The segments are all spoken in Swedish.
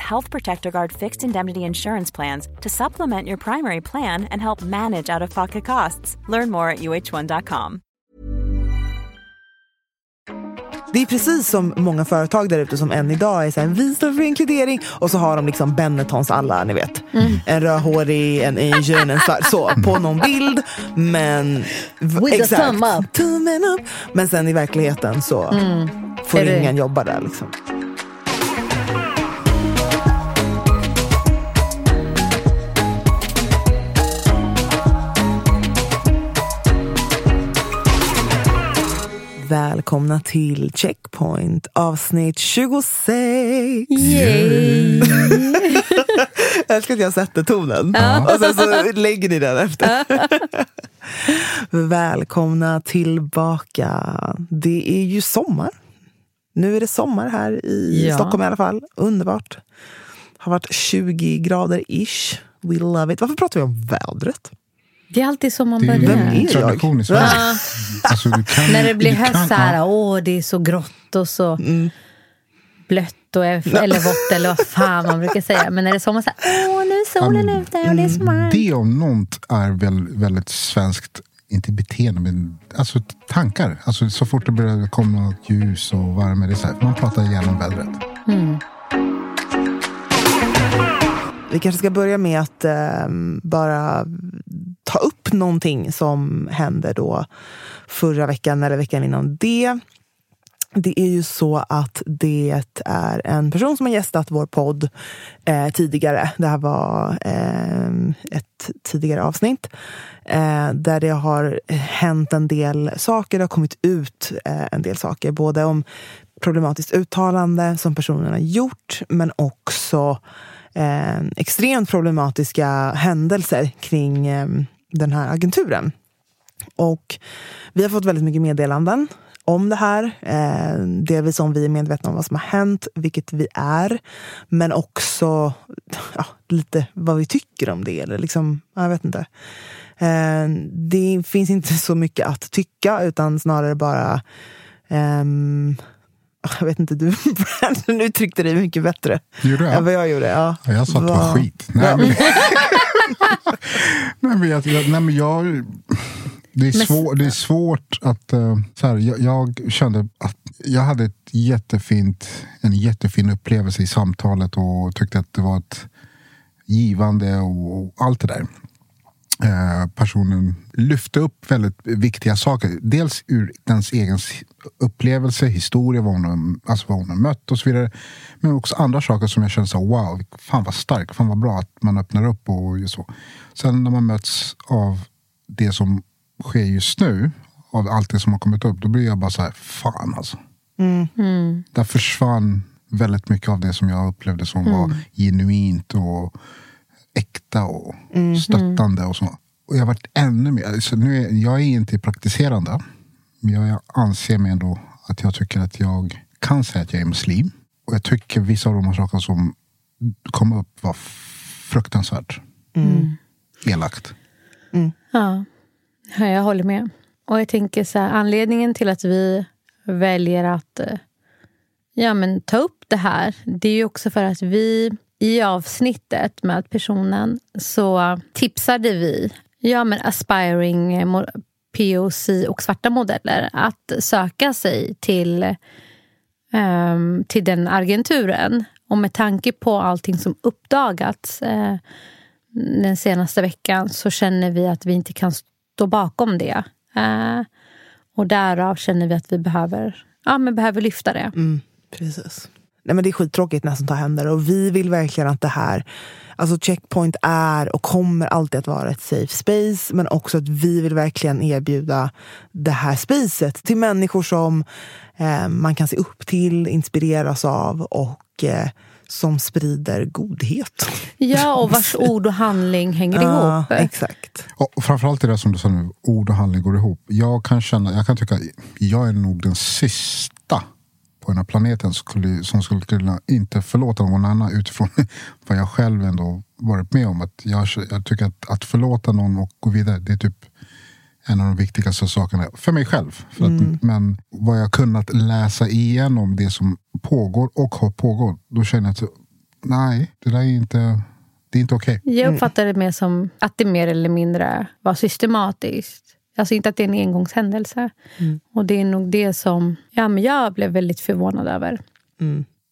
Health Protector Guard fixed indemnity insurance plans to supplement your primary plan and help manage out of pocket costs. Learn more at uh1.com. Det är precis som många företag där ute som än idag är så här, vi står för inkludering och så har de liksom Benettons alla, ni vet. En rödhårig, en asian, en svart, så på någon bild. Men With up. Tummen upp. Men sen i verkligheten så får Är det- ingen jobba där liksom. Välkomna till Checkpoint avsnitt 26. Yay! Jag älskar att jag sätter tonen och sen så lägger ni den efter. Välkomna tillbaka. Det är ju sommar. Nu är det sommar här i Ja. Stockholm i alla fall. Underbart. Har varit 20 grader ish. We love it. Varför pratar vi om vädret? Det är alltid så man Det börjar. Vem är jag? tradition i Sverige. Alltså, du kan, När det blir höst så här, ja. åh det är så grått och så blött och, eller vått eller vad fan man brukar säga. Men när det är sommar så här, åh nu är solen Mm. ute och det är så varmt. Det om något är väl väldigt svenskt, inte beteende, men alltså tankar. Alltså, så fort det börjar komma ljus och värme, det är så här, man pratar igenom vädret. Vi kanske ska börja med att eh, bara ta upp någonting som hände då förra veckan eller veckan innan det. Det är ju så att det är en person som har gästat vår podd eh, tidigare. Det här var eh, ett tidigare avsnitt eh, där det har hänt en del saker. Det har kommit ut eh, en del saker, både om problematiskt uttalande som personen har gjort, men också eh, extremt problematiska händelser kring eh, den här agenturen. Och vi har fått väldigt mycket meddelanden om det här. Eh, delvis om vi är medvetna om vad som har hänt, vilket vi är. Men också ja, lite vad vi tycker om det. Eller liksom, jag vet inte. Eh, det finns inte så mycket att tycka, utan snarare bara ehm, jag vet inte, du Brandon uttryckte dig mycket bättre Gjorde jag? än vad jag gjorde. Ja. Ja, Jag sa att det var skit. Nej, men, nej, men, jag, nej, men jag... Det är, svår, det är svårt att... eh, så här, jag, jag kände att jag hade ett jättefint, en jättefin upplevelse i samtalet och tyckte att det var ett givande och, och allt det där. Eh, personen lyfte upp väldigt viktiga saker. Dels ur dens egen upplevelse, historia, vad hon, har, alltså vad hon har mött och så vidare. Men också andra saker som jag kände så wow, fan vad starkt, fan vad bra att man öppnar upp och så. Sen när man möts av det som sker just nu, av allt det som har kommit upp, då blir jag bara så här, fan alltså. Där försvann väldigt mycket av det som jag upplevde som var genuint och äkta och stöttande och så. Och jag har varit ännu mer, alltså nu är, jag är inte praktiserande, men jag anser mig ändå att jag tycker att jag kan säga att jag är muslim. Och jag tycker vissa av de här sakerna som kom upp var fruktansvärt elakt. Ja. ja, jag håller med. Och jag tänker så här, anledningen till att vi väljer att eh, ja, men ta upp det här, det är ju också för att vi i avsnittet med personen så tipsade vi ja, men aspiring eh, POC och svarta modeller att söka sig till, um, till den agenturen. Och med tanke på allting som uppdagats uh, den senaste veckan så känner vi att vi inte kan stå bakom det. Uh, och därav känner vi att vi behöver, ja, men behöver lyfta det. Mm, precis. Nej, men det är skittråkigt när sånt här händer och vi vill verkligen att det här Alltså Checkpoint är och kommer alltid att vara ett safe space men också att vi vill verkligen erbjuda det här spacet till människor som eh, man kan se upp till, inspireras av och eh, som sprider godhet. Ja, och vars ord och handling hänger Ja, ihop. exakt. Och framförallt det som du sa nu, ord och handling går ihop. Jag kan känna, jag kan tycka, jag är nog den sista på den här planeten skulle, som skulle kunna inte förlåta någon annan utifrån vad jag själv ändå varit med om. Att jag, jag tycker att, att förlåta någon och gå vidare, det är typ en av de viktigaste sakerna för mig själv. För att, Men vad jag kunnat läsa igenom det som pågår och har pågått, då känner jag att nej, det där är inte, det är inte okej. Jag uppfattar det mer som att det mer eller mindre var systematiskt. Alltså inte att det är en engångshändelse. Och det är nog det som ja, men jag blev väldigt förvånad över.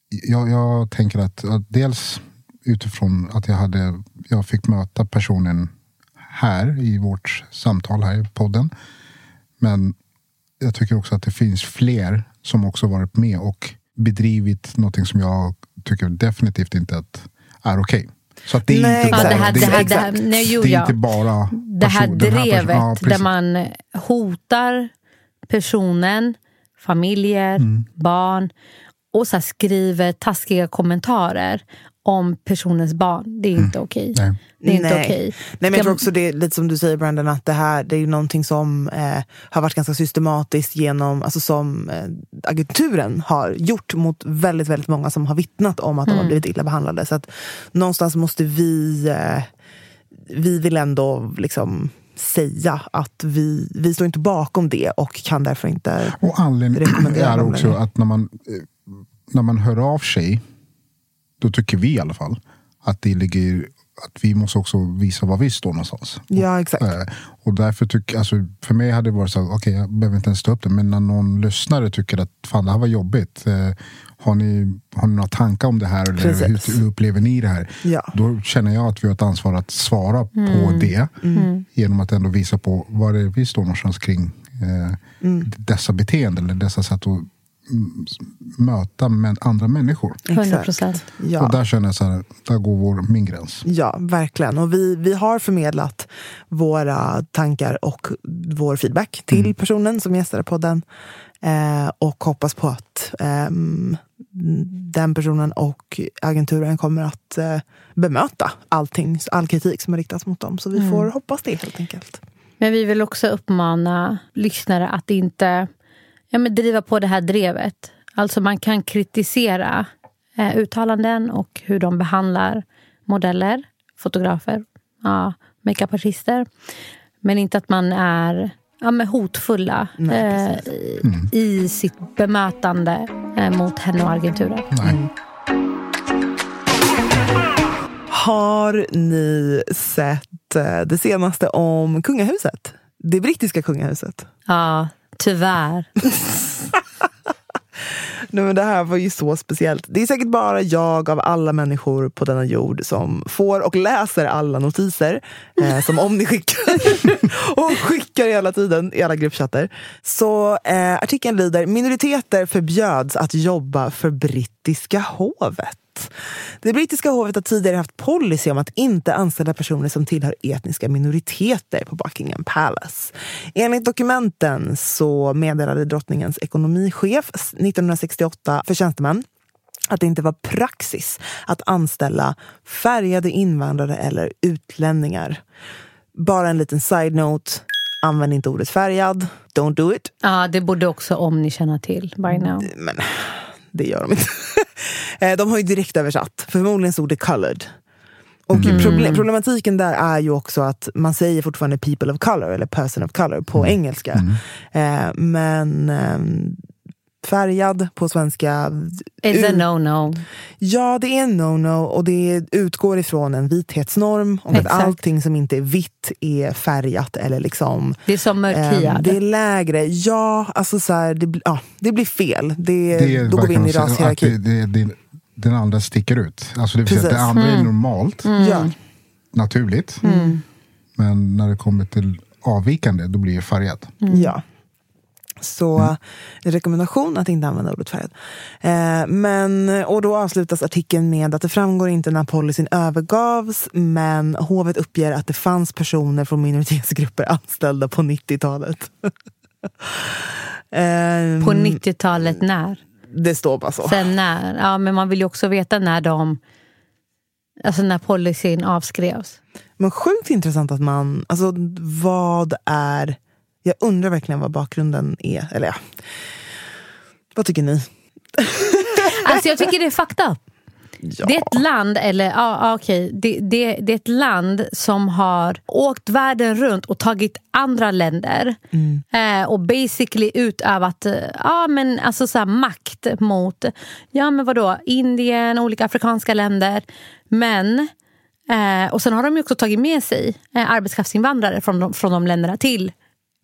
jag, jag tänker att, att dels utifrån att jag, hade, jag fick möta personen här i vårt samtal här i podden. Men jag tycker också att det finns fler som också varit med och bedrivit någonting som jag tycker definitivt inte att är okej. Så att det är Nej, inte bara, det här, det här, det här, exakt. nej, jo, det är inte bara det här person- drevet personen. Ja, där man hotar personen, familjer, Mm. barn och så här skriver taskiga kommentarer om personens barn. Det är inte okej. Mm. Nej. Det är inte Nej. okej. Nej, men jag tror också det är lite som du säger Brandon, att det här det är ju någonting som eh, har varit ganska systematiskt genom, alltså som eh, agenturen har gjort mot väldigt, väldigt många som har vittnat om att de har blivit illa behandlade. Så att någonstans måste vi, eh, vi vill ändå liksom säga att vi, vi står inte bakom det och kan därför inte Och anledningen rekommendera är dem också att när man, eh, när man hör av sig, då tycker vi i alla fall att det ligger att vi måste också visa var vi står någonstans. Ja, exakt. Eh, Och därför tycker, alltså, för mig hade det varit så att okej, jag behöver inte ens ta upp det. Men när någon lyssnare tycker att fan det här var jobbigt. Eh, har, ni, har ni några tankar om det här? Eller Precis. hur, hur upplever ni det här? Ja. Då känner jag att vi har ett ansvar att svara på det. Genom att ändå visa på var det är vi står någonstans kring eh, dessa beteenden. Eller dessa sätt att mm, möta med andra människor. 100 procent. Ja. Och där känner jag så här, där går vår, min gräns. Ja, verkligen. Och vi, vi har förmedlat våra tankar och vår feedback till personen som gästade podden. Eh, och hoppas på att ehm, den personen och agenturen kommer att eh, bemöta allting, all kritik som har riktats mot dem. Så vi får hoppas det helt enkelt. Men vi vill också uppmana lyssnare att inte ja, men driva på det här drevet. Alltså man kan kritisera eh, uttalanden och hur de behandlar modeller, fotografer, ja, makeupartister. Men inte att man är ja, men hotfulla Nej, eh, i, i sitt bemötande eh, mot henne och agenturen. Nej. Har ni sett eh, det senaste om kungahuset? Det brittiska kungahuset. Ja, tyvärr. Nej, men det här var ju så speciellt. Det är säkert bara jag av alla människor på denna jord som får och läser alla notiser eh, som om ni skickar och skickar hela tiden i alla gruppchatter. Så eh, artikeln lyder Minoriteter förbjöds att jobba för brittiska hovet. Det brittiska hovet har tidigare haft policy om att inte anställa personer som tillhör etniska minoriteter på Buckingham Palace. Enligt dokumenten så meddelade drottningens ekonomichef 1968 för tjänstemän att det inte var praxis att anställa färgade invandrare eller utlänningar. Bara en liten side-note. Använd inte ordet färgad. Don't do it. Ja, det borde också om ni känner till by now. Men det gör de inte. Eh, de har ju direkt översatt. För förmodligen stod det colored. Och proble- problematiken där är ju också att man säger fortfarande people of color eller person of color på engelska. Eh, men ehm, färgad på svenska. It's a no-no. Ja, det är en no-no och det utgår ifrån en vithetsnorm. Och att allting som inte är vitt är färgat eller liksom Det är som mörkhyad. det är lägre. Ja, alltså så här, det, blir- ja, det blir fel. Det, Det då går vi in i rashierarki. det, det, det, den andra sticker ut. Alltså det vill säga att det andra Mm. är normalt, Ja. naturligt. Mm. Men när det kommer till avvikande, då blir det färgat. Ja. Så en rekommendation att inte använda ordet färgad. Eh, men, och då avslutas artikeln med att det framgår inte när policyn övergavs men hovet uppger att det fanns personer från minoritetsgrupper anställda på 90-talet. Ehm, På 90-talet när? Det står bara så. Sen när? Ja, men man vill ju också veta när de... Alltså när policyn avskrevs. Men sjukt intressant att man... Alltså vad är... Jag undrar verkligen vad bakgrunden är. Eller ja. Vad tycker ni? Alltså jag tycker det är up. Ja. Det är ett land, eller ja, ja, okej. Det, det, det är ett land som har åkt världen runt och tagit andra länder eh, och basically utövat ja, men alltså så här, makt mot ja, men vadå, Indien, olika afrikanska länder. Men, eh, och sen har de ju också tagit med sig eh, arbetskraftsinvandrare från de, från de länderna till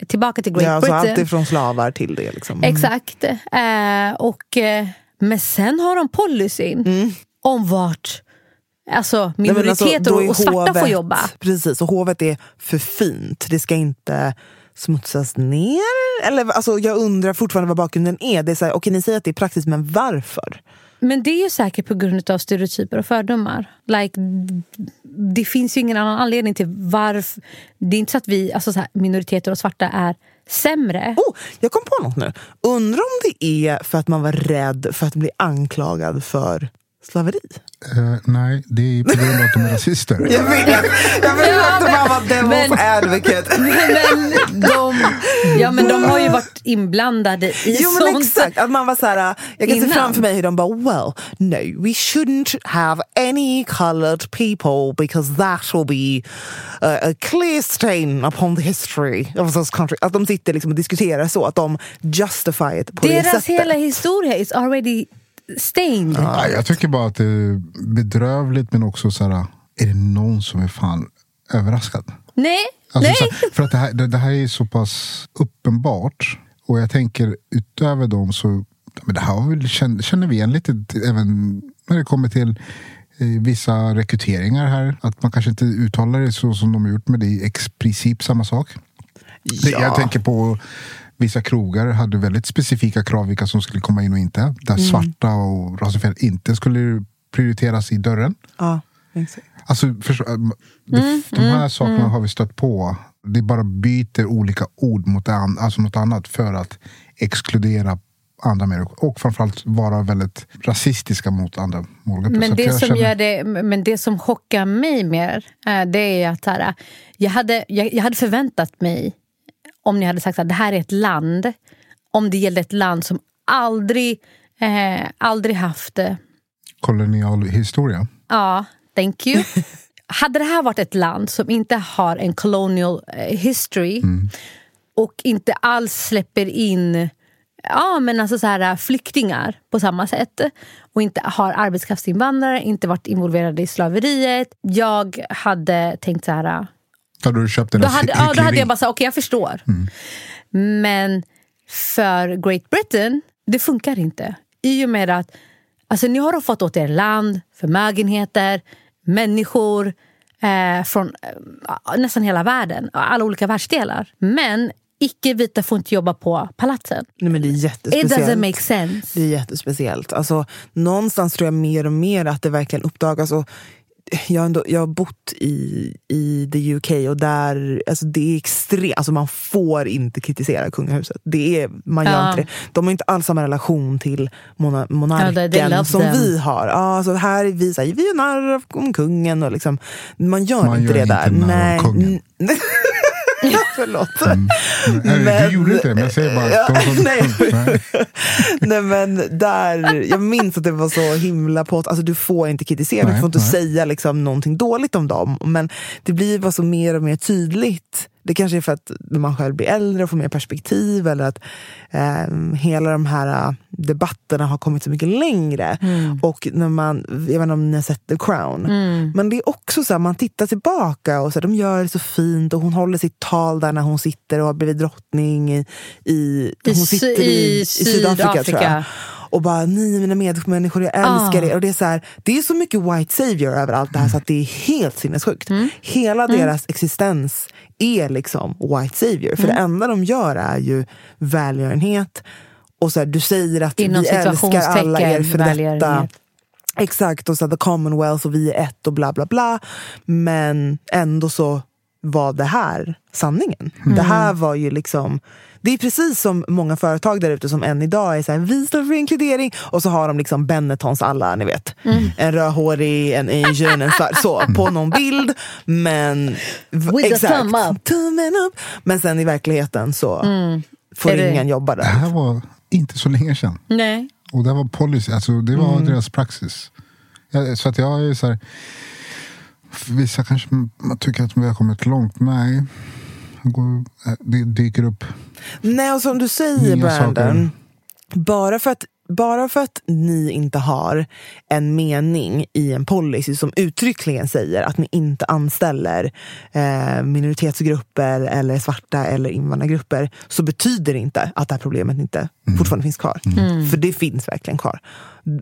tillbaka till Great Ja, alltså Britain. allt ifrån slavar till det. Liksom. Exakt. Eh, och, eh, men sen har de policyn om vart alltså, Mm. Minoriteter alltså, är och svarta får hovet- jobba. Precis, och hovet är för fint. Det ska inte smutsas ner. Eller, alltså, jag undrar fortfarande vad bakgrunden är. Det är så här, okej, ni säger att det är praktiskt, men varför? Men det är ju säkert på grund av stereotyper och fördomar. Like, det finns ju ingen annan anledning till varför... Det är inte så att vi, alltså så här, minoriteter och svarta är sämre. Oh, jag kom på något nu. Undrar om det är för att man var rädd för att bli anklagad för slaveri? Eh, nej, det är på grund av att de är rasister. Jag vet! Jag försökte bara vara devil's men- advocate. Men de, ja, men de har ju varit inblandade i Jo men sånt. exakt, att man var så här, jag kan Innan. se framför mig hur de bara well, no we shouldn't have any coloured people because that will be a, a clear stain upon the history of this country. Att de sitter liksom och diskuterar så, att de justify it på det Deras sättet. hela historia is already stained. Ja, jag tycker bara att det är bedrövligt men också så här, är det någon som är fan överraskad? Nej, Alltså, nej. så, här, för att det här, det, det här är så pass uppenbart. Och jag tänker utöver dem så men det här väl, känner, känner vi igen lite även när det kommer till eh, vissa rekryteringar här. Att man kanske inte uttalar det så som de har gjort men det är i princip samma sak. Ja. Jag tänker på vissa krogar hade väldigt specifika krav vilka som skulle komma in och inte. Där svarta och rasifierade inte skulle prioriteras i dörren. Ja, exakt. Alltså, förstå, det, de här sakerna har vi stött på. Det bara byter olika ord mot an, alltså något annat för att exkludera andra människor. Och framförallt vara väldigt rasistiska mot andra målgrupper. Men det, som känner- det, men det som chockar mig mer, eh, det är att här, jag, hade, jag, jag hade förväntat mig, om ni hade sagt att det här är ett land, om det gällde ett land som aldrig, eh, aldrig haft eh, Kolonial historia. Ja, thank you. Hade det här varit ett land som inte har en colonial eh, history och inte alls släpper in ja, men alltså så här, eh, flyktingar på samma sätt och inte har arbetskraftsinvandrare, inte varit involverade i slaveriet. Jag hade tänkt så här... Då hade du köpt Då deras hade, ja, då hade jag bara sagt, okej jag förstår. Men för Great Britain, det funkar inte. I och med att alltså, ni har fått åt er land, förmögenheter, människor eh, från eh, nästan hela världen, alla olika världsdelar. Men icke-vita får inte jobba på palatsen. Nej, men det är It jättespeciellt. doesn't make sense. Det är jättespeciellt. Alltså, någonstans tror jag mer och mer att det verkligen uppdagas. Och jag, har ändå, jag har bott i, i the UK och där, alltså det är extremt, alltså man får inte kritisera kungahuset. Det är, man gör Ja. inte det. De har inte alls samma relation till mona, Ja, monarken love som them. vi har. Ja, alltså här är vi, så här, vi är narr om kungen. Och liksom, man gör Man inte gör det där. inte narr av Nej. Förlåt. Nej, Men- Du gjorde inte det, men jag säger bara Ja. Nej. Nej men där, jag minns att det var så himla på Alltså du får inte kritisera, Nej, du får inte nej. säga liksom någonting dåligt om dem. Men det blir bara så mer och mer tydligt. Det kanske är för att man själv blir äldre och får mer perspektiv eller att eh, hela de här debatterna har kommit så mycket längre. Och när man, jag vet inte om ni har sett The Crown. Men det är också så här, man tittar tillbaka och så här, de gör det så fint och hon håller sitt tal där när hon sitter och har blivit drottning i, i, I hon sitter i, i i Sydafrika, tror jag. Och bara, ni är mina medmänniskor, jag älskar Ah. er. Och det är så här, det är så mycket white savior över allt det här så att det är helt sinnessjukt. Mm. Hela deras existens är liksom white savior. För Mm. det enda de gör är ju välgörenhet. Och så här, du säger att Inom vi älskar alla er för detta. Exakt, och så här, the commonwealth och vi är ett och bla bla bla. Men ändå så var det här sanningen. Det här var ju liksom det är precis som många företag där ute som än idag är så här, vi står för inkludering och så har de liksom Benettons alla, ni vet. En rödhårig, en asian, en svart, så på någon bild. Men With a thumb up. Tummen upp. Men sen i verkligheten så får Är det- ingen jobba Det där. här var inte så länge sedan. Nej. Och det var policy, alltså det var deras praxis. Så att jag är så här, för Vissa kanske man tycker att vi har kommit långt. Nej. Det går- Det dyker upp. Nej, och som du säger Brandon. saker. Bara för, att, bara för att ni inte har en mening i en policy som uttryckligen säger att ni inte anställer eh, minoritetsgrupper eller svarta eller invandrargrupper så betyder det inte att det här problemet inte fortfarande finns kvar. För det finns verkligen kvar.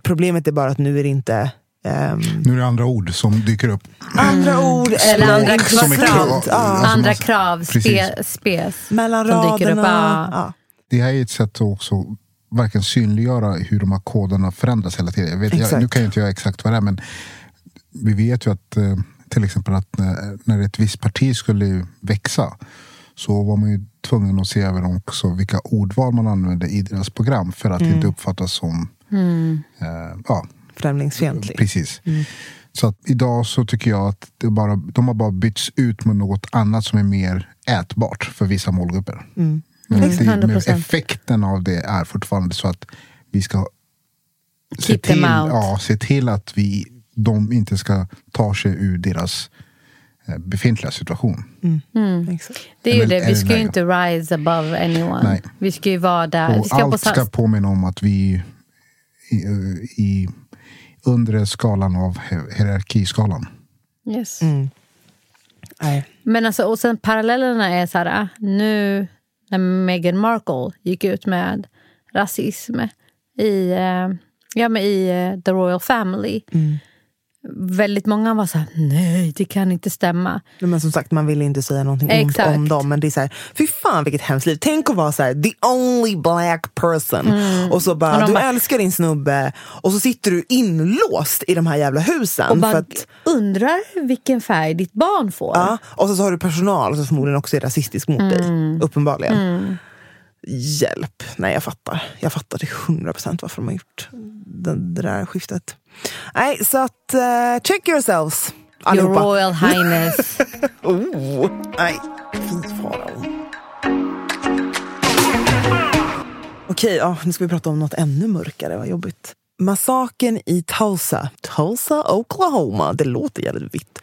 Problemet är bara att nu är det inte ehm, Nu är det andra ord som dyker upp. andra ord Eller eller andra intressant. krav. Ja. Alltså, Andra krav, spe, spes. Mellan som dyker upp. raderna. Ja. Ja. Det här är ett sätt att också verkligen synliggöra hur de här koderna förändras hela tiden. Jag vet, jag, nu kan jag inte göra exakt vad det är men vi vet ju att eh, till exempel att när, när ett visst parti skulle växa så var man ju tvungen att se över också vilka ordval man använde i deras program för att inte uppfattas som eh, ja, Främlingsfientlig. Precis. Så att idag så tycker jag att det bara, de har bara bytts ut med något annat som är mer ätbart för vissa målgrupper. Men, det, men 100%. effekten av det är fortfarande så att vi ska se Keep till, ja, se till att vi, de inte ska ta sig ur deras eh, befintliga situation. Exakt. Det är ju det, vi ska ju inte rise above anyone. Nej. Vi ska ju vara där. Vi Och ska på allt sa- ska påminna om att vi i, i undre skalan av hi- hierarkiskalan. Yes. Nej. Men alltså, och sen parallellerna är så här, ah, nu när Meghan Markle gick ut med rasism i, eh, ja, men i eh, The Royal Family. Väldigt många var så här, nej det kan inte stämma. Men som sagt, man vill inte säga någonting ont Exakt. om dem. Men det är så här, fy fan vilket hemskt liv. Tänk att vara så här, the only black person. Och så bara, Mm. Och du bara- älskar din snubbe. Och så sitter du inlåst i de här jävla husen. Och bara för att, undrar vilken färg ditt barn får. ja, och så, så har du personal som förmodligen också är rasistisk mot dig. Mm. Hjälp. Nej, jag fattar. Jag fattar till 100% varför de har gjort det, det där skiftet. Nej, så att uh, check yourselves. Your Allihopa. Royal Highness. Oh, nej, fy farao. Okej, ja, nu ska vi prata om något ännu mörkare. Vad jobbigt. Massakern i Tulsa. Tulsa, Oklahoma. Det låter jävligt vitt.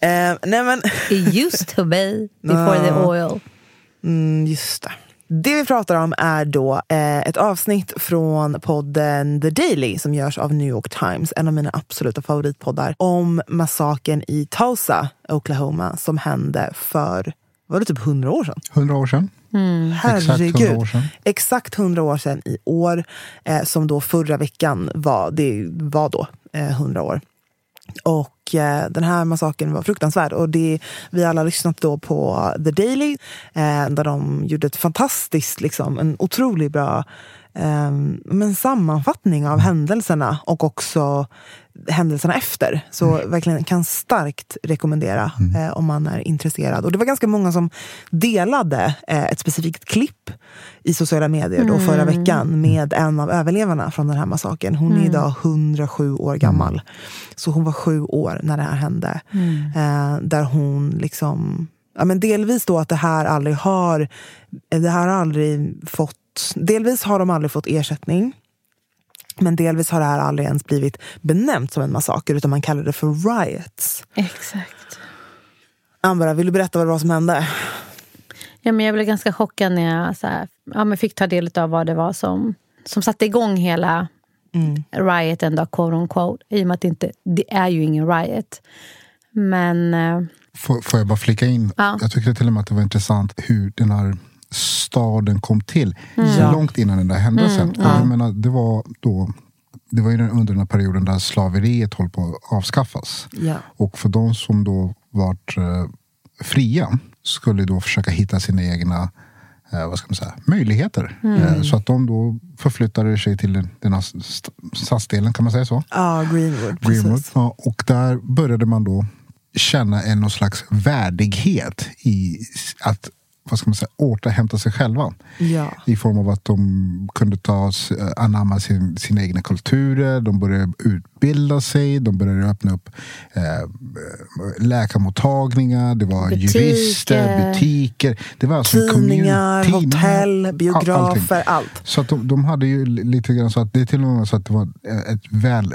Eh, nej men, It used to be before the oil. mm, just det. Det vi pratar om är då eh, ett avsnitt från podden The Daily som görs av New York Times, en av mina absoluta favoritpoddar, om massakern i Tulsa, Oklahoma, som hände för, var det typ 100 år sedan? 100 år sedan. Exakt 100 Herregud. år sedan. Exakt 100 år sedan i år, eh, som då förra veckan var, det var då eh, 100 år. Och eh, den här massakern var fruktansvärd. Och det, vi alla har lyssnat då på The Daily, eh, där de gjorde ett fantastiskt, liksom, en otroligt bra men sammanfattning av händelserna och också händelserna efter. Så verkligen kan starkt rekommendera eh, om man är intresserad. Och det var ganska många som delade eh, ett specifikt klipp i sociala medier då förra veckan med en av överlevarna från den här massakern. Hon är idag 107 år gammal. Så hon var sju år när det här hände. Eh, där hon liksom Ja, men delvis då att det här aldrig har det här har aldrig fått Delvis har de aldrig fått ersättning. Men delvis har det här aldrig ens blivit benämnt som en massaker utan man kallar det för riots. Exakt. Ambra, vill du berätta vad det var som hände? Ja, men jag blev ganska chockad när jag så här, ja, men fick ta del av vad det var som som satte igång hela Mm. rioten, då, quote on quote. I och med att det inte det är ju ingen riot. Men eh, Får, får jag bara flika in? Ja. Jag tyckte till och med att det var intressant hur den här staden kom till. Ja. Långt innan den där händelsen. Och Jag menar, det var då det var ju den- under den här perioden där slaveriet höll på att avskaffas. Ja. Och för de som då vart eh, fria skulle då försöka hitta sina egna eh, vad ska man säga, möjligheter. Eh, så att de då förflyttade sig till den, den här st- stadsdelen, kan man säga så? Ja, Greenwood. Greenwood. Ja, och där började man då känna en någon slags värdighet i att vad ska man säga, återhämta sig själva. Ja. I form av att de kunde ta, eh, anamma sin, sina egna kulturer, de började utbilda sig, de började öppna upp eh, läkarmottagningar, det var Butiker. jurister, butiker. Det var alltså Tidningar, community- hotell, all- biografer, allting. allt. Så de, de hade ju li- lite grann så att det är till och med så att det var ett väl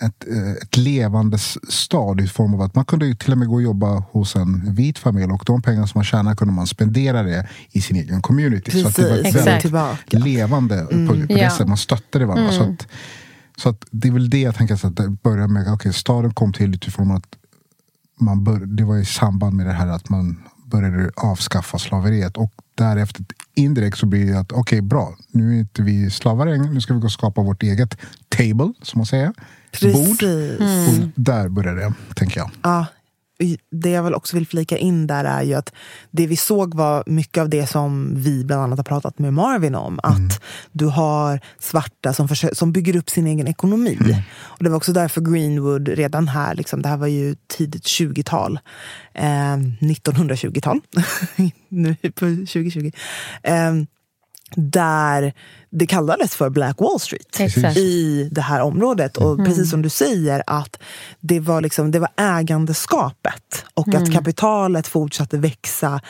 ett, eh, ett levande stad i form av att man kunde till och med gå och jobba hos en vit familj och de pengar som man tjänade kunde man spendera det i sin egen community. så att det var Precis, väldigt tillbaka. levande på, på det Ja. sättet. Man stöttade varandra. Så, att, så att det är väl det jag tänker så att det börjar med. Okay, staden kom till utifrån att man bör, det var i samband med det här att man började avskaffa slaveriet. Och därefter indirekt så blir det att okej bra, nu är inte vi slavar längre. Nu ska vi gå och skapa vårt eget table, som man säger. Bord. Precis. Och där började det, tänker jag. Ja, det jag väl också vill flika in där är ju att det vi såg var mycket av det som vi bland annat har pratat med Marvin om. Att du har svarta som, försö- som bygger upp sin egen ekonomi. Och det var också därför Greenwood redan här, liksom, det här var ju tidigt 20-tal, eh, 1920-tal, nu på 2020. Eh, där det kallades för Black Wall Street Exakt. i det här området. Och precis som du säger, att det var, liksom, det var ägandeskapet och att kapitalet fortsatte växa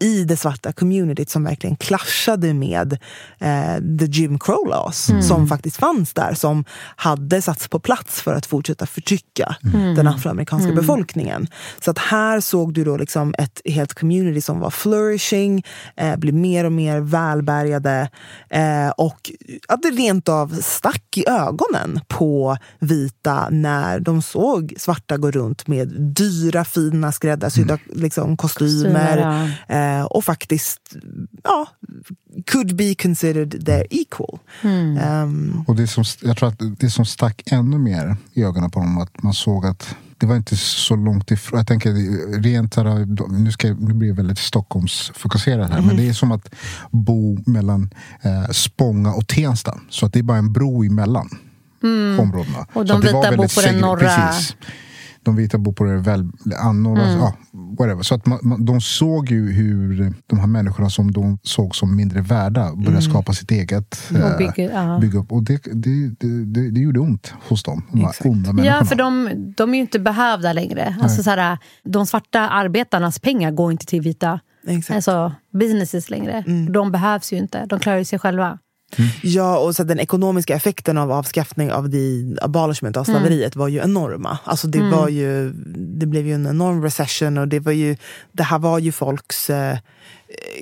i det svarta communityt som verkligen clashade med eh, the Jim Crow laws som faktiskt fanns där, som hade satts på plats för att fortsätta förtrycka den afroamerikanska befolkningen. Så att här såg du då liksom ett helt community som var flourishing, eh, blev mer och mer välbärgade eh, och att det rent av stack i ögonen på vita när de såg svarta gå runt med dyra fina skräddarsydda liksom, kostymer Kostymer, eh, och faktiskt ja, could be considered their equal. Ehm, Och det som, jag tror att det som stack ännu mer i ögonen på dem att man såg att det var inte så långt ifrån. Jag tänker rent här, nu, ska, nu blir jag väldigt Stockholmsfokuserad här. Men det är som att bo mellan eh, Spånga och Tensta. Så att det är bara en bro emellan områdena. Mm. Och Så de var vita bor på den norra- Precis. De vita bor på det väl, annorlunda, Mm. ja, whatever. Så att man, man, de såg ju hur de här människorna som de såg som mindre värda började skapa sitt eget. Mm. Och eh, bygger- ja. bygga upp. Och det, det, det, det, gjorde ont hos dem, de. Ja, för de, de är ju inte behövda längre. Alltså, så här, de svarta arbetarnas pengar går inte till vita Exakt. alltså, businesses längre. De behövs ju inte. De klarar ju sig själva. Ja, och så den ekonomiska effekten av avskaffning av the abolishment av slaveriet var ju enorma. Alltså det, var ju, det blev ju en enorm recession och det, var ju, det här var ju folks eh,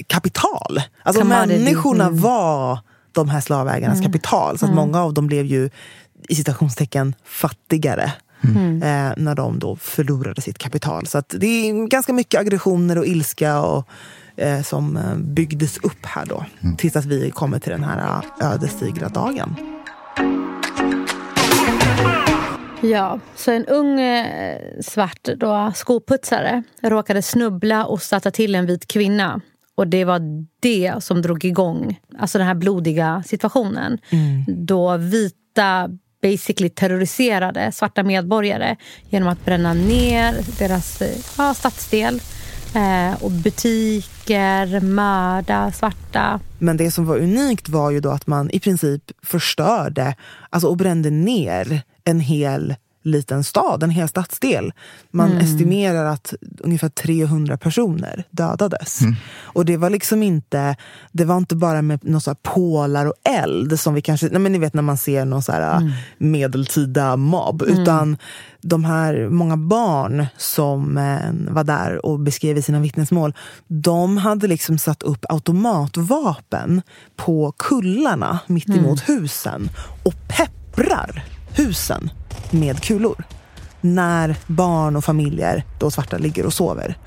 kapital. Alltså Commodity. människorna var de här slavägarnas kapital. Så att många av dem blev ju i citationstecken fattigare. Eh, när de då förlorade sitt kapital. Så att det är ganska mycket aggressioner och ilska och, eh, som eh, byggdes upp här då. Tills att vi kommer till den här eh, ödesdigra dagen. Ja, så en ung eh, svart då, skoputsare råkade snubbla och stöta till en vit kvinna. Och det var det som drog igång alltså den här blodiga situationen. Då vita basically terroriserade svarta medborgare genom att bränna ner deras eh, ja, stadsdel eh, Eh, och butiker, mörda svarta. Men det som var unikt var ju då att man i princip förstörde alltså, och brände ner en hel liten stad, en hel stadsdel. Man estimerar att ungefär 300 personer dödades. Och det var liksom inte, det var inte bara med några pålar och eld som vi kanske, nej men ni vet när man ser någon så här medeltida mobb. Utan de här många barn som eh, var där och beskrev i sina vittnesmål, de hade liksom satt upp automatvapen på kullarna mitt emot husen och pepprar husen med kulor när barn och familjer, då svarta, ligger och sover.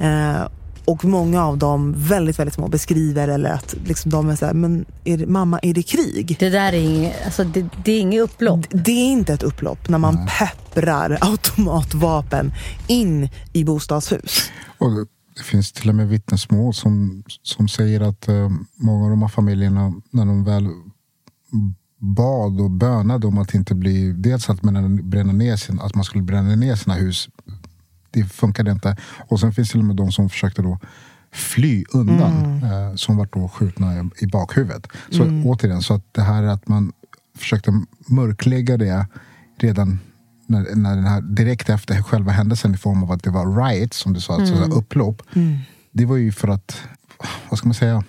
Eh, och många av dem, väldigt, väldigt små, beskriver eller att liksom de är så här, men är det, mamma, är det krig? Det där är inget, alltså det, det är inget upplopp. Det är inte ett upplopp när man pepprar automatvapen in i bostadshus. Och det finns till och med vittnesmål som, som säger att eh, många av de här familjerna, när de väl bad och bönade om att inte bli, dels att bränna, ner sin, att man skulle bränna ner sina hus. Det funkade inte. Och sen finns det till och med de som försökte då fly undan. Eh, som var då skjutna i, i bakhuvudet. Så återigen, så att det här att man försökte mörklägga det redan när, när den här, direkt efter själva händelsen i form av att det var riots, som du sa, alltså upplopp. Det var ju för att, vad ska man säga,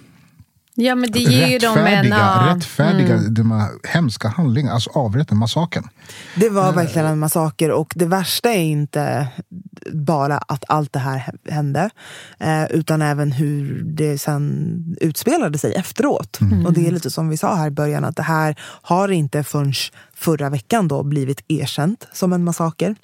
Ja, men det ger ju dem en... rättfärdiga, ja, rättfärdiga de här hemska handlingar, alltså avrätten, massakern. Det var verkligen en massaker och det värsta är inte bara att allt det här hände eh, utan även hur det sen utspelade sig efteråt. Och det är lite som vi sa här i början att det här har inte förrän förra veckan då blivit erkänt som en massaker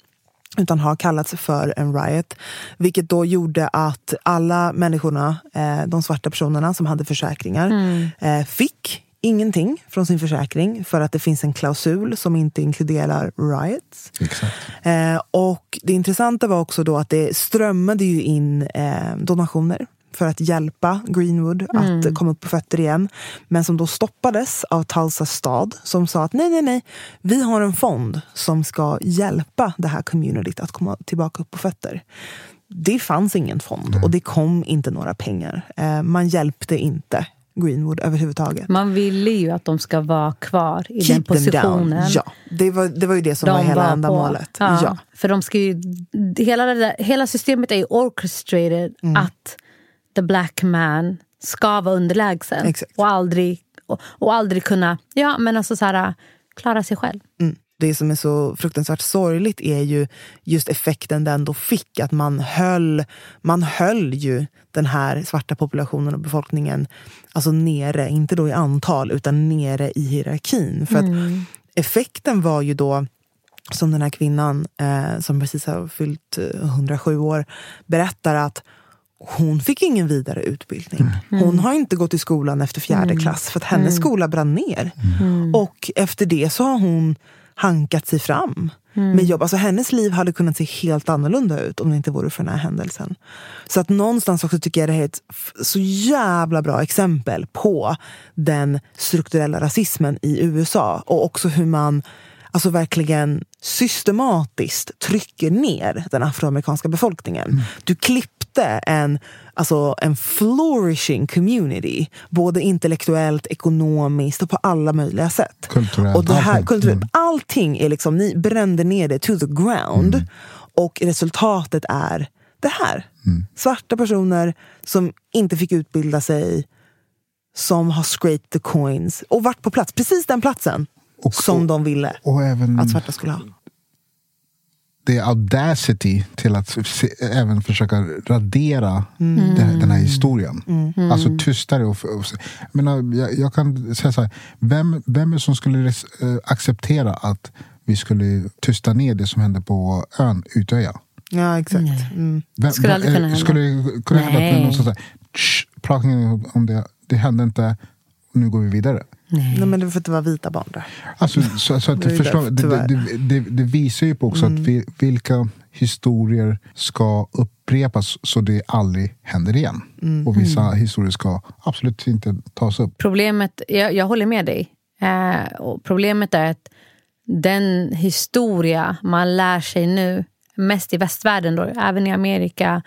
utan har kallats för en riot. Vilket då gjorde att alla människorna, eh, de svarta personerna som hade försäkringar, eh, fick ingenting från sin försäkring för att det finns en klausul som inte inkluderar riots. Exakt. Eh, och det intressanta var också då att det strömmade ju in eh, donationer för att hjälpa Greenwood att komma upp på fötter igen. Men som då stoppades av Tulsa stad som sa att nej, nej, nej, vi har en fond som ska hjälpa det här communityt att komma tillbaka upp på fötter. Det fanns ingen fond och det kom inte några pengar. Eh, man hjälpte inte Greenwood överhuvudtaget. Man ville ju att de ska vara kvar i den them positionen. down. Ja, det var, det var ju det som var hela på. ändamålet. Ja, Ja. För de ska ju, hela, det där, hela systemet är ju orchestrated Mm. att the black man ska vara underlägsen Exakt. och aldrig, och, och aldrig kunna ja, men alltså så här, klara sig själv. Mm. Det som är så fruktansvärt sorgligt är ju just effekten den då fick. Att man höll, man höll ju den här svarta populationen och befolkningen alltså nere, inte då i antal, utan nere i hierarkin. För att effekten var ju då som den här kvinnan eh, som precis har fyllt eh, 107 år berättar att hon fick ingen vidare utbildning. Hon har inte gått i skolan efter fjärde klass för att hennes skola brann ner. Och efter det så har hon hankat sig fram med jobb. Alltså hennes liv hade kunnat se helt annorlunda ut om det inte vore för den här händelsen. Så att någonstans också tycker jag det här är ett så jävla bra exempel på den strukturella rasismen i USA och också hur man alltså verkligen systematiskt trycker ner den afroamerikanska befolkningen. Du klippte en, alltså en flourishing community, både intellektuellt, ekonomiskt och på alla möjliga sätt. Kulturellt, Och det här, kulturellt, Mm. allting är liksom, ni brände ner det to the ground. Och resultatet är det här. Svarta personer som inte fick utbilda sig, som har scraped the coins och varit på plats, precis den platsen Och- som och- de ville Och även att svarta skulle ha. Det är audacity till att se, även försöka radera Mm. den, den här historien. Alltså tystare. Och, och, jag, menar, jag, jag kan säga så här, vem, vem är det som skulle res, eh, acceptera att vi skulle tysta ner det som hände på ön Utöja? Ja, exakt. Mm. Vem, Skulle aldrig kunna hända. Skulle kunna hända att någon säger prata om det, det hände inte, nu går vi vidare. Nej. Nej, men det var för att det var vita barn där. Alltså, så, så att, Det är ju förstå, därför, det, det, det, det visar ju på också att vi, vilka historier ska upprepas så det aldrig händer igen. Och vissa historier ska absolut inte tas upp. Problemet, jag, jag håller med dig. Eh, och problemet är att den historia man lär sig nu, mest i västvärlden, då, även i Amerika,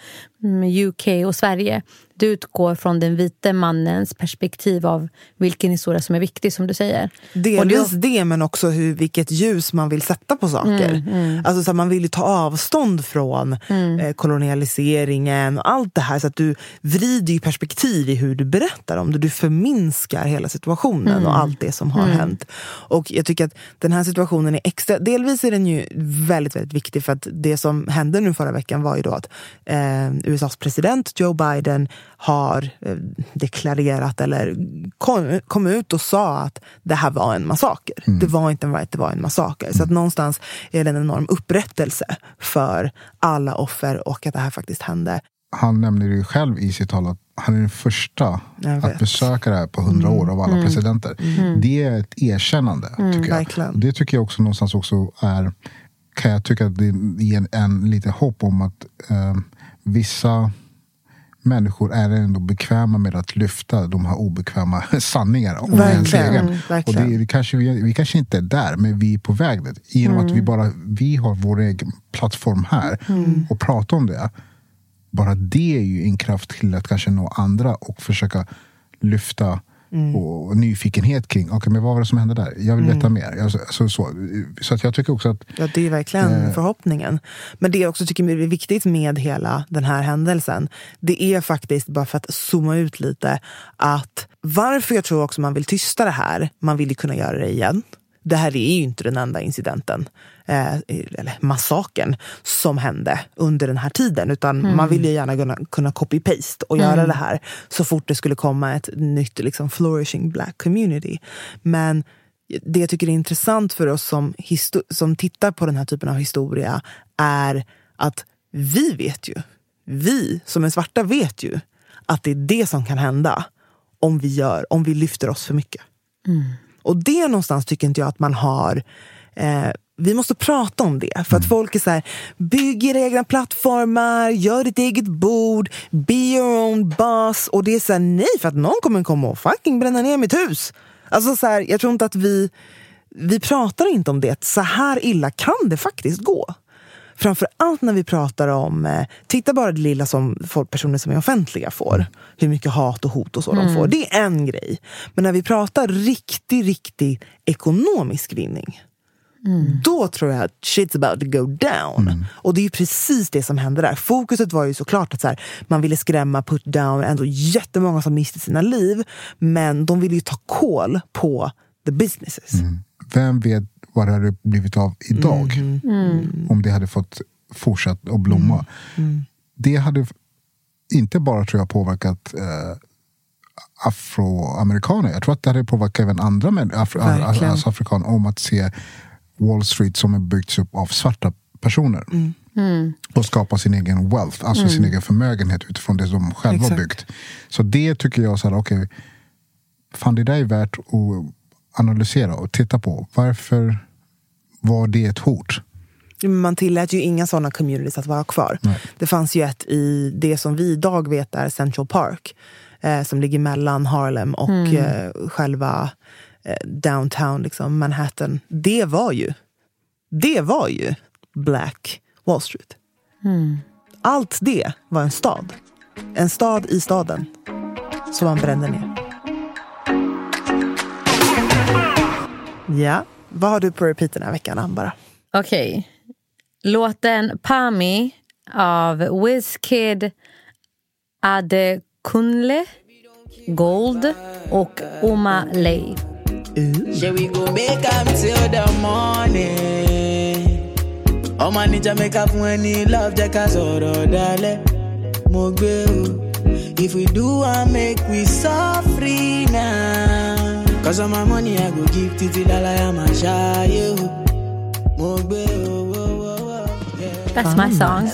UK och Sverige. Du utgår från den vite mannens perspektiv av vilken historia som är viktig, som du säger. Delvis det, det, men också hur, vilket ljus man vill sätta på saker. Mm, mm. Alltså, så man vill ju ta avstånd från mm. eh, kolonialiseringen och allt det här. Så att du vrider ju perspektiv i hur du berättar om det. Du förminskar hela situationen och mm. allt det som har mm. hänt. Och jag tycker att den här situationen är extra... Delvis är den ju väldigt, väldigt viktig för att det som hände nu förra veckan var ju då att eh, USAs president Joe Biden har eh, deklarerat eller kom, kom, ut och sa att det här var en massaker. Mm. Det var inte en right, det var en massaker. Så att någonstans är det en enorm upprättelse för alla offer och att det här faktiskt hände. Han nämner ju själv i sitt tal att han är den första att besöka det här på hundra år av alla mm. presidenter. Mm. Det är ett erkännande. Mm, tycker jag. Verkligen. Det tycker jag också någonstans också är kan jag tycka att det ger en, en lite hopp om att eh, vissa människor är ändå bekväma med att lyfta de här obekväma sanningarna om ens egen. Och det, vi, kanske, vi, vi kanske inte är där, men vi är på väg dit. Genom mm. att vi bara vi har vår egen plattform här mm. och pratar om det. Bara det är ju en kraft till att kanske nå andra och försöka lyfta Mm. och nyfikenhet kring okay, men vad var det som hände där. Jag vill veta mm. mer. Alltså, så, så, så att jag tycker också att... Ja, det är verkligen eh, förhoppningen. Men det jag också tycker är viktigt med hela den här händelsen, det är faktiskt, bara för att zooma ut lite, att varför jag tror också man vill tysta det här, man vill ju kunna göra det igen det här är ju inte den enda incidenten, eh, eller massakern, som hände under den här tiden. Utan mm. man vill ju gärna kunna, kunna copy-paste och mm. göra det här så fort det skulle komma ett nytt liksom, flourishing black community. Men det jag tycker är intressant för oss som, som tittar på den här typen av historia är att vi vet ju, vi som är svarta vet ju att det är det som kan hända om vi, gör, om vi lyfter oss för mycket. Mm. Och det någonstans tycker inte jag att man har eh, vi måste prata om det. För att mm. folk är så här, bygg era egna plattformar, gör ditt eget bord, be your own boss. Och det är så här, nej, för att någon kommer komma och fucking bränna ner mitt hus. Alltså så här, jag tror inte att vi, vi pratar inte om det. Så här illa kan det faktiskt gå. Framför allt när vi pratar om, eh, titta bara det lilla som folk, personer som är offentliga får. Hur mycket hat och hot och så mm. de får. Det är en grej. Men när vi pratar riktig, riktig ekonomisk vinning. Mm. Då tror jag att shit's about to go down. Mm. Och det är precis det som hände där. Fokuset var ju såklart att så här, man ville skrämma, put down, ändå jättemånga som miste sina liv. Men de ville ju ta koll på the businesses. Mm. Vem vet vad det hade blivit av idag. Mm. Mm. Om det hade fått fortsätta att blomma. Mm. mm. Det hade inte bara tror jag påverkat eh, afroamerikaner. Jag tror att det hade påverkat även andra afro, alltså afrikaner om att se Wall Street som är byggts upp av svarta personer. Mm. Mm. Och skapa sin egen wealth, alltså mm. sin egen förmögenhet utifrån det de själva har byggt. Så det tycker jag, så här, okay, fan det där är värt att analysera och titta på. Varför var det ett hot? Man tillät ju inga sådana communities att vara kvar. Nej. Det fanns ju ett i det som vi idag vet är Central Park. Eh, som ligger mellan Harlem och mm. eh, själva downtown, liksom, Manhattan. Det var ju, det var ju Black Wall Street. Mm. Allt det var en stad. En stad i staden som man brände ner. Ja. Vad har du på repeat den här veckan, Ambara? Okej. Okay. Låten Pami av Wizkid Adekunle, Gold och Oma Lay. ọmọ ní jamaica fún ẹni love jẹ́ ká sọ̀rọ̀ dalẹ̀ mo gbé o if we do am make we suffer now. Cause of my money I go give titi lalaya my shayo. That's my song.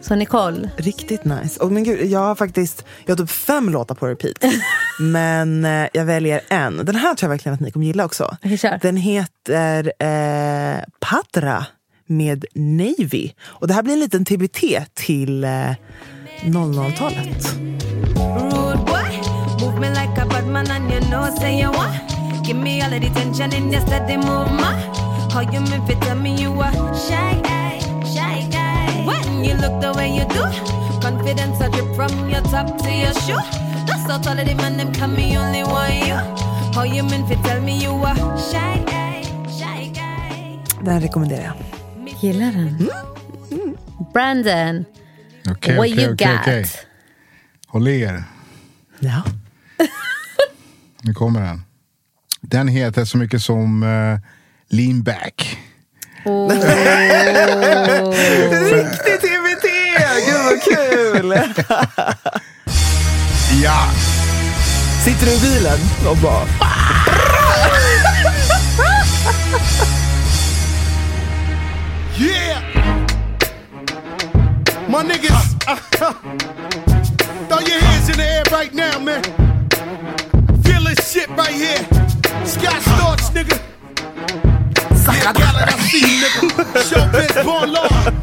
Så Nicole? Riktigt nice. Och men gud, jag har faktiskt jag har typ fem låtar på repeat. men eh, jag väljer en. Den här tror jag verkligen att ni kommer gilla också. Okay, Den heter eh, Patra med Navy. Och det här blir en liten TBT till eh, 00-talet. Move and me all of the tension in your steady movement. How you mean fit tell me you are shy, shy, When you look the way you do. confidence I drip from your top to your shoe. That's all all of the man them come me only want you. How you mean fi tell me you a shy guy, shy guy. Den rekommenderar jag. Gillar den. Brandon, Okej, what okej, you okej, got? okej. Håll i er. Ja. Nu kommer den. Den heter så mycket som uh, Lean Back. Riktigt TBT! Gud vad kul! Ja! Sitter du i bilen och bara... Yeah! My niggas, throw your hands in the air right now, man. Feel this shit right here. Scott Storch, nigga. Yeah, Khaled, I see you, nigga. Showbiz, born law.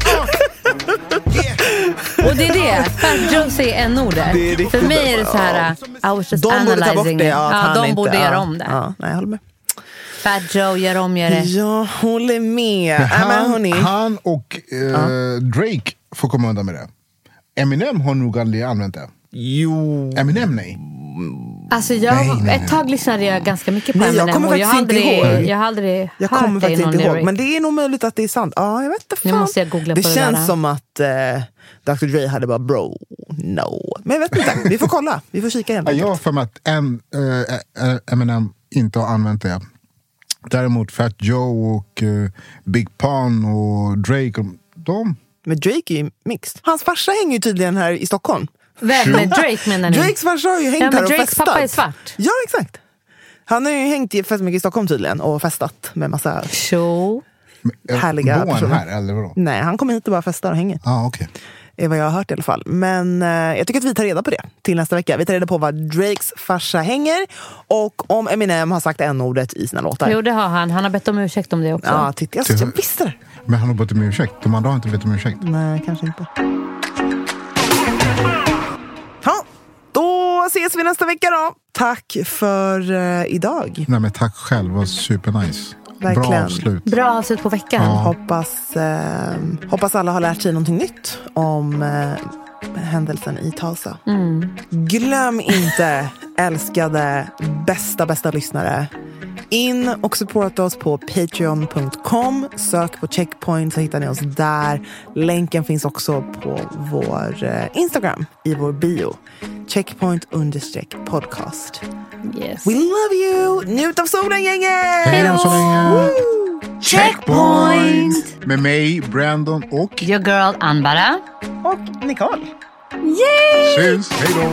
Uh. Och det är det. Fat n-ordet. Det är riktigt För mig är det så här, I was just De borde ta bort analyzing det. Ja, att Ja, de inte, borde göra ja, om det. Ja, nej, jag håller med. Fat Joe, gör om, gör det. Jag håller med. Han, han och eh, Drake får komma undan med det. Eminem har nog aldrig använt det. Jo. Eminem nej. Alltså jag, Nej, nej. Ett tag lyssnade jag ganska mycket på Nej, jag Eminem kommer och jag har aldrig, ihåg. jag har aldrig Jag hört kommer det i någon inte ihåg. Men det är nog möjligt att det är sant. Ja, jag vet inte Nu fan. måste jag googla det på det känns där. som att eh, Dr Dre hade bara bro, no. Men jag vet inte. Vi får kolla. Vi får kika Ja, Jag har för mig att en, eh, Eminem inte har använt det. Däremot Fat Joe och eh, Big Pun och Drake, de... Men Drake är ju mixed. Hans farsa hänger ju tydligen här i Stockholm. Vem? Drake menar ni? Drakes farsa har ju hängt Ja, men här och Drakes festat. pappa är svart. Ja, exakt. Han har ju hängt i- fett mycket i Stockholm tydligen och festat med massa... Show. eh, Härliga bor han personer. här eller vadå? Nej, han kommer hit och bara festar och hänger. Ah, okay. är vad jag har hört i alla fall. Men eh, jag tycker att vi tar reda på det till nästa vecka. Vi tar reda på var Drakes farsa hänger och om Eminem har sagt n-ordet i sina låtar. Jo, det har han. Han har bett om ursäkt om det också. Ja, titta, jag, jag visste det. Men han har bett om ursäkt. De andra har inte bett om ursäkt. Nej, kanske inte. Då ses vi nästa vecka då. Tack för eh, idag. Nej men tack själv, det var supernice. Bra Verkligen. avslut. Bra avslut på veckan. Ja. Hoppas, eh, hoppas alla har lärt sig någonting nytt om eh, händelsen i Tulsa. Glöm inte, älskade, bästa, bästa lyssnare. In och supporta oss på patreon.com. Sök på checkpoint så hittar ni oss där. Länken finns också på vår eh, Instagram i vår bio. Checkpoint understreck podcast. Yes. We love you! Njut av solen gänget! Hej då så länge. Checkpoint! Med mig, Brandon och... Your girl Anbara. Och Nicole. Syns. Hej då.